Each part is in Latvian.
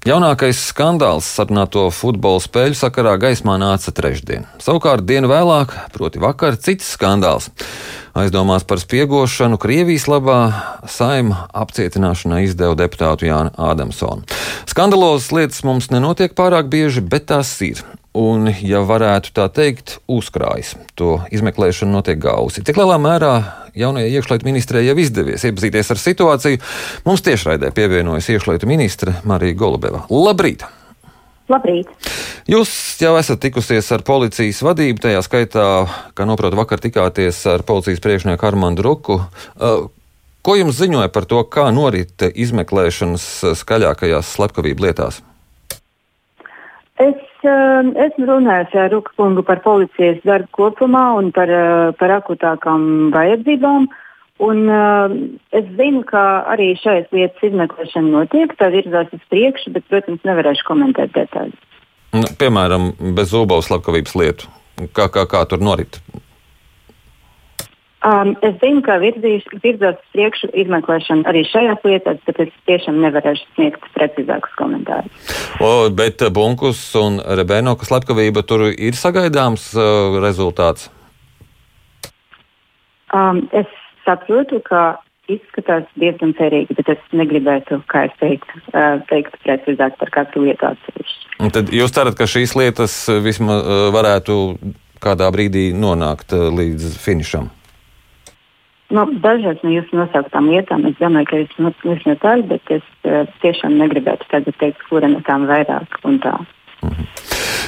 Jaunākais skandāls sarunāto futbola spēļu sakarā gaismā nāca trešdien. Savukārt dienu vēlāk, proti vakar, cits skandāls. Aizdomās par spiegošanu Krievijas labā saima apcietināšanai izdeva deputātu Jānu Ādamsonu. Skandalozas lietas mums nenotiek pārāk bieži, bet tās ir un, ja varētu tā teikt, uzkrājas. To izmeklēšana notiek gausi. Cik lielā mērā jaunajai iekšlietu ministrei jau izdevies iepazīties ar situāciju, mums tiešraidē pievienojas iekšlietu ministre Marija Golubeva. Labrīt! Labrīt! Jūs jau esat tikusies ar policijas vadību, tajā skaitā, kā noprotu, vakar tikāties ar policijas priekšnieku Armandu Ruku. Uh, ko jums ziņoja par to, kā norit izmeklēšanas skaļākajās slepkavību lietās? Es uh, esmu runājis ar Ruka kungu par policijas darbu kopumā un par, uh, par akutākām vajadzībām. Un, uh, es zinu, ka arī šais lietas izmeklēšana notiek, tā virzās uz priekšu, bet, protams, nevarēšu komentēt detaļas. Nu, piemēram, bez zobau slepkavības lietu. Kā, kā, kā tur norit? Um, es zinu, ka uz priekšu izmeklēšana arī šajās lietās, bet es tiešām nevarēšu sniegt precīzākus komentārus. O, bet Bunkus un Rebēnoka slepkavība tur ir sagaidāms uh, rezultāts? Um, es saprotu, ka izskatās diezgan cerīgi, bet es negribētu, kā es teiktu, uh, teikt precīzāk par katru lietu atsevišķi. Tad jūs cerat, ka šīs lietas vismaz uh, varētu kādā brīdī nonākt uh, līdz finišam? Nu, dažas no jūsu nosauktām lietām es domāju, ka es visnotaļ, bet es uh, tiešām negribētu tagad teikt, kura no tām vairāk un tā. Mhm.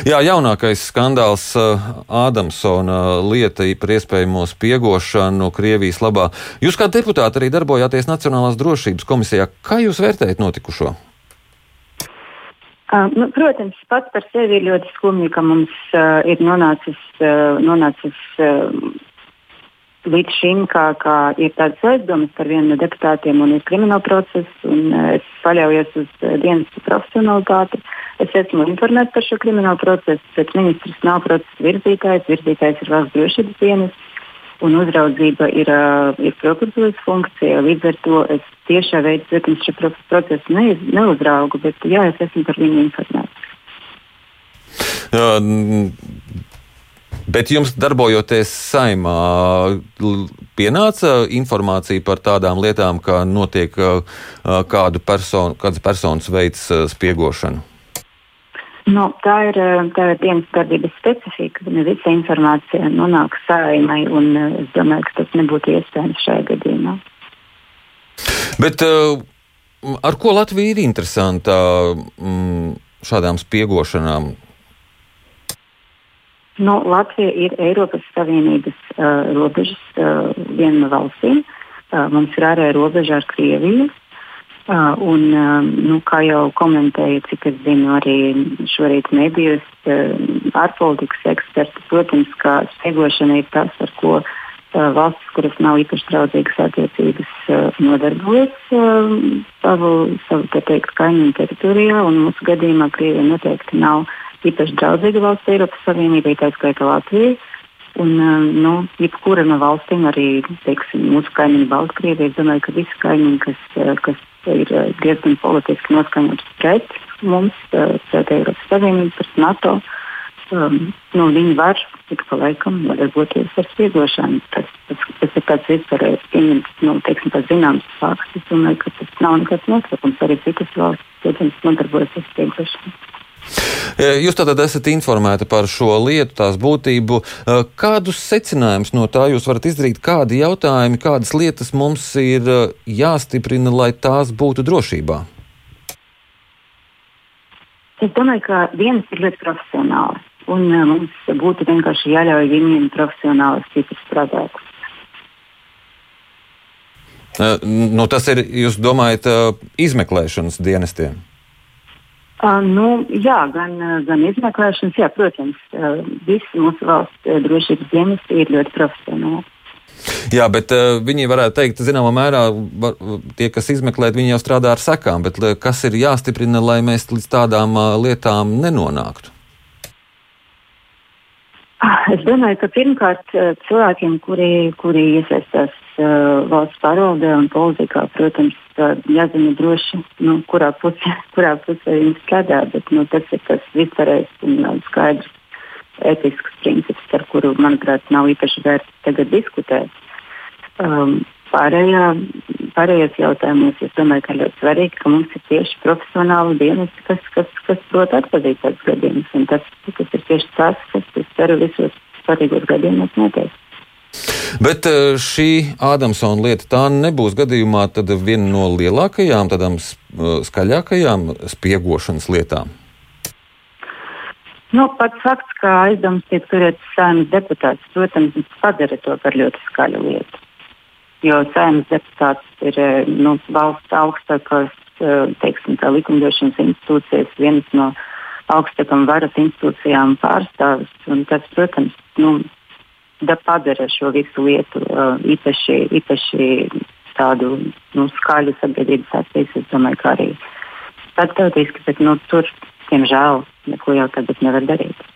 Jā, jaunākais skandāls Ādamsona lieta par iespējamo spiegošanu Krievijas labā. Jūs kā deputāti arī darbojāties Nacionālās drošības komisijā. Kā jūs vērtējat notikušo? Uh, nu, protams, pats par sevi ir ļoti skumji, ka mums uh, ir nonācis, uh, nonācis uh, līdz šim, kā, kā ir tādas aizdomas par vienu no deputātiem un ir krimināla process, un uh, es paļaujos uz uh, dienas profesionalitāti. Es esmu informēts par šo kriminālu procesu, bet ministrs nav procesa virzītājs. Virzītājs ir valsts drošības dienas, un uzraudzība ir, uh, ir prokuratūras funkcija. Līdz ar to es tiešā veidā, protams, šo procesu ne, neuzraugu, bet jā, es esmu par viņu informēts. Bet jums, darbojoties saimā, pienāca informācija par tādām lietām, kā notiek kādu personu, kādas personas veids spiegošanu? Nu, tā, ir, tā ir dienas darbības specifika. Ne visa informācija nonāk saimai, un es domāju, ka tas nebūtu iespējams šajā gadījumā. Bet ar ko Latvija ir interesanta šādām spiegošanām? Nu, Latvija ir Eiropas Savienības uh, robežas uh, viena no valstīm. Uh, mums ir ārēja robeža ar Krieviju. Uh, un, uh, nu, kā jau komentēju, cik es zinu, arī šorīt medijos uh, ārpolitikas eksperti, protams, ka spiegošana ir tas, ar ko uh, valstis, kuras nav īpaši draudzīgas attiecības, uh, nodarbojas uh, savu, savu teikt, kaimiņu teritorijā. Mūsu gadījumā Krievija noteikti nav uh, īpaši draudzīga valsts Eiropas Savienībai, tā skaitā Latvijai. Un, um, nu, jebkura no valstīm, arī teiksim, mūsu kaimiņu Baltkrievija, es domāju, ka visi kaimiņi, kas, uh, kas ir uh, diezgan politiski noskaņots pret mums, uh, pret Eiropas Savienību, pret NATO, um, nu, viņi var ik pa laikam darboties ar spiegošanu. Tas, tas, tas ir tāds vispārējais pieņemts, nu, teiksim, tāds zināms fakts. Es domāju, ka tas nav nekāds noslēpums. Arī citas valstis, protams, nodarbojas ar spiegošanu. Jūs tātad esat informēti par šo lietu, tās būtību. Kādus secinājumus no tā jūs varat izdarīt? Kādi jautājumi, kādas lietas mums ir jāstiprina, lai tās būtu drošībā? Es domāju, ka dienas ir ļoti profesionāli. Un mums būtu vienkārši jāļauj viņiem profesionāli strādāt. Nu, tas ir, jūs domājat, izmeklēšanas dienestiem? Uh, nu, jā, gan, gan izmeklēšanas, jā, protams, uh, visi mūsu valsts uh, drošības dienesti ir ļoti profesionāli. Jā, bet uh, viņi varētu teikt, zināmā mērā, var, tie, kas izmeklē, viņi jau strādā ar sekām, bet kas ir jāstiprina, lai mēs līdz tādām uh, lietām nenonāktu? Es domāju, ka pirmkārt cilvēkiem, kuri, kuri iesaistās uh, valsts pārvaldē un politikā, protams, jāzina droši, nu, kurā, pusē, kurā pusē viņi strādā. Bet, nu, tas ir tas vispārējais un skaidrs ētisks princips, ar kuru, manuprāt, nav īpaši vērts tagad diskutēt. Um, pārējā, pārējos jautājumos es domāju, ka ļoti svarīgi, ka mums ir tieši profesionāli dienesti, kas, kas, kas prot atzīt tādus gadījumus. Tas, tas ir tieši tas, kas, es ceru, visos svarīgos gadījumos notiek. Bet eh, šī Ādamsona lieta tā nebūs gadījumā viena no lielākajām, tādām eh, skaļākajām spiegošanas lietām. Nu, pats fakts, ka aizdevums tiek turēts saimnes deputāts, protams, padara to par ļoti skaļu lietu. Jo saimnes deputāts ir eh, nu, valsts augstākās teiksim, likumdošanas institūcijas, viens no augstākajām varas institūcijām pārstāvis. Tas, protams, nu, da padara šo visu lietu uh, īpaši, īpaši tādu nu, skaļu sabiedrības acīs. Es domāju, ka arī starptautiski, bet nu, tur, diemžēl, neko jau tagad nevar darīt.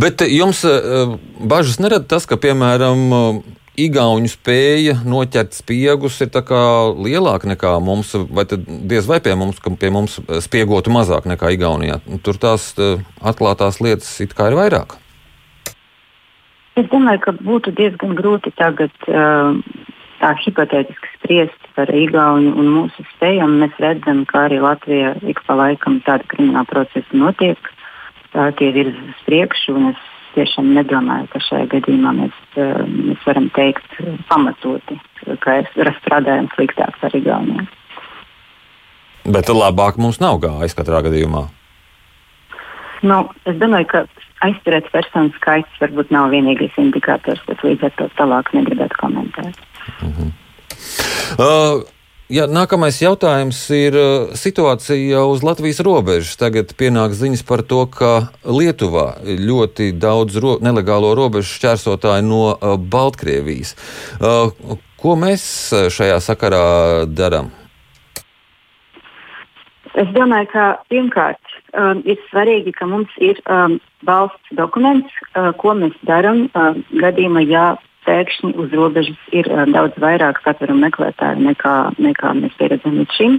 Bet jums bažas nerada tas, ka, piemēram, Igaunu spēja noķert spiegus ir lielāka nekā mums, vai diez vai pie mums, pie mums spiegotu mazāk nekā Igaunijā. Tur tās atklātās lietas it kā ir vairāk. Es domāju, ka būtu diezgan grūti tagad uh, tā hipotētiski spriest par Igaunu un mūsu spējām. Mēs redzam, ka arī Latvijā ik pa laikam tāda krimināla procesa notiek, tā tie virzas uz priekšu. Es tiešām nedomāju, ka šajā gadījumā mēs, uh, mēs varam teikt pamatoti, ka es strādāju sliktāk par Igauniju. Bet labāk mums nav gājis katrā gadījumā. Nu, es domāju, ka aizturēts personu skaits varbūt nav vienīgais indikators, bet līdz ar to tālāk negribētu komentēt. Mm -hmm. uh, Jā, nākamais jautājums ir uh, situācija uz Latvijas robežas. Tagad pienāk ziņas par to, ka Lietuvā ļoti daudz ro nelegālo robežu šķērsotāju no uh, Baltkrievijas. Uh, ko mēs šajā sakarā darām? Es domāju, ka pirmkārt um, ir svarīgi, ka mums ir um, valsts dokuments, uh, ko mēs darām uh, gadījumā, ja pēkšņi uz robežas ir uh, daudz vairāk patvērumu meklētāju nekā, nekā mēs pieredzam līdz šim.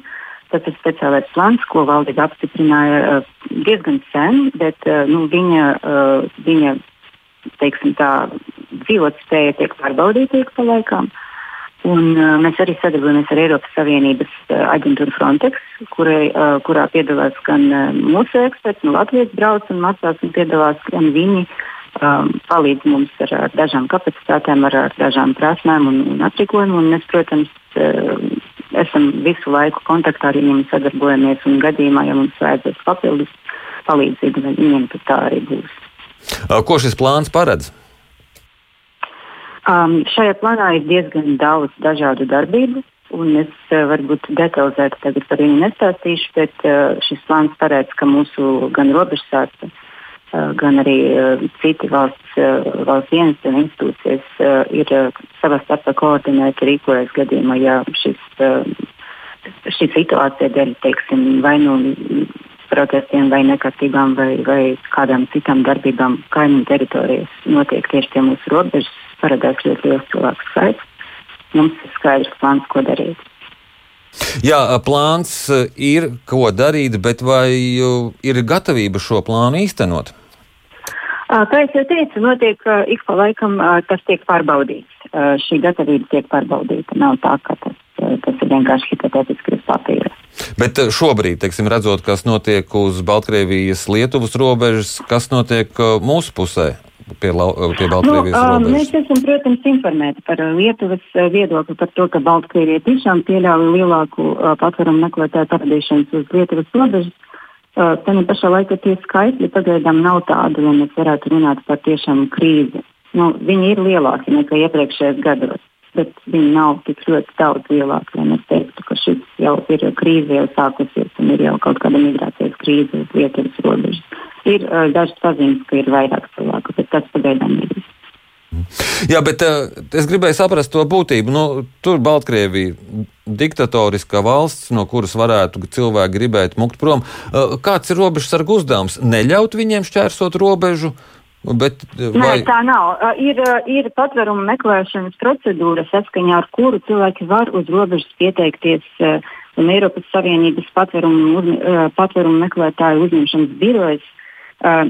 Tas ir speciālais plāns, ko valdība apstiprināja uh, diezgan sen, bet uh, nu, viņa, uh, viņa teiksim, tā, dzīvotspēja tiek pārbaudīta ik pa laikam. Uh, Un, uh, mēs arī sadarbojamies ar Eiropas Savienības uh, aģentūru Frontex, kurai, uh, kurā piedalās gan uh, mūsu eksperti no Latvijas brauc un mācās, un piedalās gan viņi. Um, palīdz mums ar, ar dažām kapacitātēm, ar, ar dažām prasmēm un, un aprīkojumu. Un mēs, protams, uh, esam visu laiku kontaktā ar viņiem, sadarbojamies. Un gadījumā, ja mums vajadzēs papildus palīdzību, tad viņiem tā arī būs. Ko šis plāns paredz? Um, šajā plānā ir diezgan daudz dažādu darbību, un es uh, varbūt detalizēti par viņu nestāstīšu, bet uh, šis plāns paredz, ka mūsu gan robežsārste, uh, gan arī uh, citi valsts, uh, valsts dienesti un institūcijas ir savā starpā koordinēti rīkojas gadījumā, ja šis, šī situācija dēļ, teiksim, vai nu protestiem vai nekārtībām vai, vai kādām citām darbībām kaimiņu teritorijās notiek tieši pie mūsu robežas paredzēts ļoti liels cilvēku skaits. Mums ir skaidrs plāns, ko darīt. Jā, plāns ir, ko darīt, bet vai ir gatavība šo plānu īstenot? Kā jau teicu, notiek ik pa laikam tas tiek pārbaudīts. Šī gatavība tiek pārbaudīta. Nav tā, ka tas, tas ir vienkārši hipotētiski uz papīra. Bet šobrīd, teiksim, redzot, kas notiek uz Baltkrievijas, Lietuvas robežas, kas notiek mūsu pusē? pie, pie Baltkrievijas nu, robežas? Mēs esam, protams, informēti par Lietuvas viedokli par to, ka Baltkrievija tiešām pieļauj lielāku patvērumu meklētāju parādīšanos uz Lietuvas robežas. Tajā pašā laikā tie skaitļi pagaidām nav tādi, lai mēs varētu runāt par tiešām krīzi. Nu, viņi ir lielāki nekā iepriekšējos gados, bet viņi nav tik ļoti daudz lielāki, lai mēs teiktu, ka šis jau ir krīze jau sākusies un ir jau kaut kāda migrācijas krīze uz Lietuvas robežas. Ir uh, dažas pazīmes, ka ir vairāk cilvēku, bet tas pagaidām ir. Jā, bet uh, es gribēju saprast to būtību. Nu, tur Baltkrievija diktatoriskā valsts, no kuras varētu cilvēki gribēt mukt prom. Uh, kāds ir robežsargu uzdevums? Neļaut viņiem šķērsot robežu, Bet, vai... Nē, tā nav. Ir, ir patvērumu meklēšanas procedūra, saskaņā ar kuru cilvēki var uz robežas pieteikties. Un Eiropas Savienības patvērumu, patvērumu meklētāju uzņemšanas birojas uh,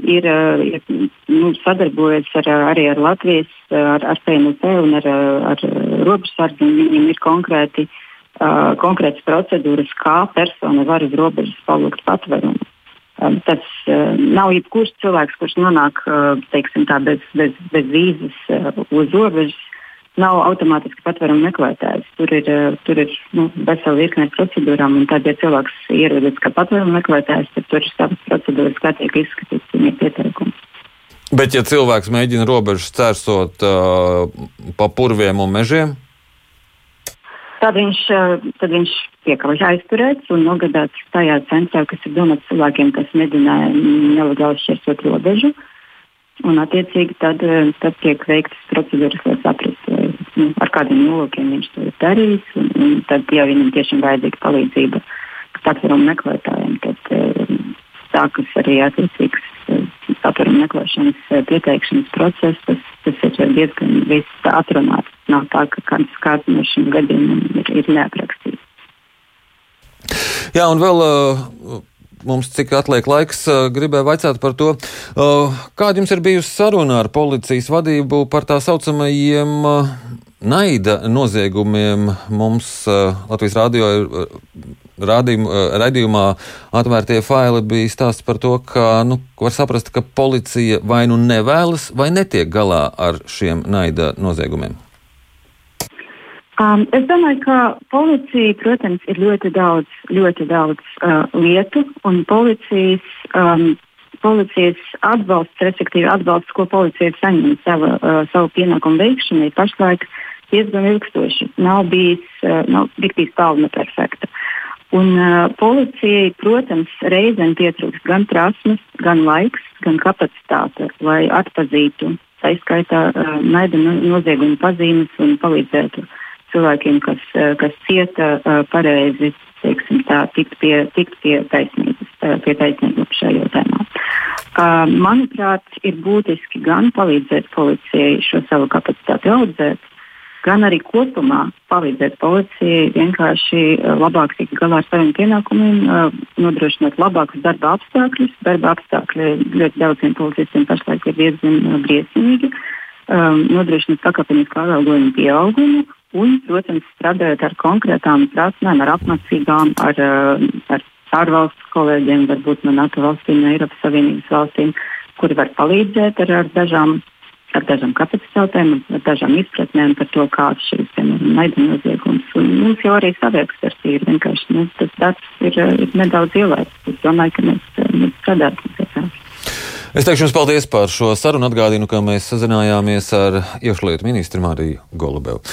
ir, ir nu, sadarbojas ar, arī ar Latvijas, ar, ar PNC un ar, ar robežsardzi. Viņiem ir konkrēti, uh, konkrētas procedūras, kā persona var uz robežas palūgt patvērumu. Um, tas uh, nav jebkurš cilvēks, kurš nonāk uh, teiksim, tā, bez, bez, bez vīzas uh, uz robežas, nav automātiski patvērumu meklētājs. Tur ir, uh, tur ir nu, vesela virkne procedūrām, un tad, ja cilvēks ierodas kā patvērumu meklētājs, tad tur ir savas procedūras, kā tiek izskatīts viņa pieteikums. Bet, ja cilvēks mēģina robežu cērsot uh, pa purviem un mežiem, tad viņš, tad viņš tiek aizturēts un nogādāts tajā centrā, kas ir domāts cilvēkiem, kas mēģināja nelegāli šķērsot robežu. Un, attiecīgi, tad, tad tiek veiktas procedūras, lai saprastu, nu, ar kādiem nolūkiem viņš to ir darījis. Un, un tad, ja viņam tiešām vajadzīga palīdzība patvērumu meklētājiem, tad sākas arī attiecīgs patvērumu meklēšanas pieteikšanas process. Tas, tas ir diezgan viss atrunāts. Nav tā, ka kāds, kāds no šiem gadījumiem ir, ir neaprakstīts. Jā, un vēl uh, mums cik atliek laiks, gribēju vaicāt par to, kāda jums ir bijusi saruna ar policijas vadību par tā saucamajiem naida noziegumiem. Mums Latvijas rādio ir raidījumā atvērtie faili bija stāsts par to, ka nu, var saprast, ka policija vai nu nevēlas vai netiek galā ar šiem naida noziegumiem. Um, es domāju, ka policija, protams, ir ļoti daudz, ļoti daudz uh, lietu, un policijas, um, policijas atbalsts, respektīvi atbalsts, ko policija saņem sava, uh, savu pienākumu veikšanai, pašlaik diezgan ilgstoši. Nav bijis, uh, nav bijis tālu no perfekta. Un, uh, policijai, protams, reizēm pietrūkst gan prasmes, gan laiks, gan kapacitāte, lai atpazītu tā izskaitā uh, naida noziegumu pazīmes un palīdzētu uh, cilvēkiem, kas, eh, kas cieta eh, pareizi, teiksim, tā, tikt pie, tikt pie taisnības, eh, pie taisnības šajā jautājumā. Manuprāt, ir būtiski gan palīdzēt policijai šo savu kapacitāti audzēt, gan arī kopumā palīdzēt policijai vienkārši labāk tikt galā ar saviem pienākumiem, nodrošināt labākus darba apstākļus. Darba apstākļi ļoti daudziem policistiem pašlaik ir diezgan briesmīgi. Nodrošināt pakāpenisku atalgojumu pieaugumu un, protams, strādājot ar konkrētām prasmēm, ar apmācībām, ar, eh, ar ārvalstu kolēģiem, varbūt no NATO valstīm, no Eiropas Savienības valstīm, kuri var palīdzēt ar, ar dažām. Ar dažām kapacitātēm, ar dažām izpratnēm par to, kāds šis naida noziegums ir. Mums jau arī savi eksperti ir vienkārši nu, tas darbs ir, ir nedaudz ielaists. Es domāju, ka mēs, mēs strādāsim pie tā. Es teikšu jums paldies par šo sarunu. Atgādinu, ka mēs sazinājāmies ar iekšlietu ministru Mariju Golubevu.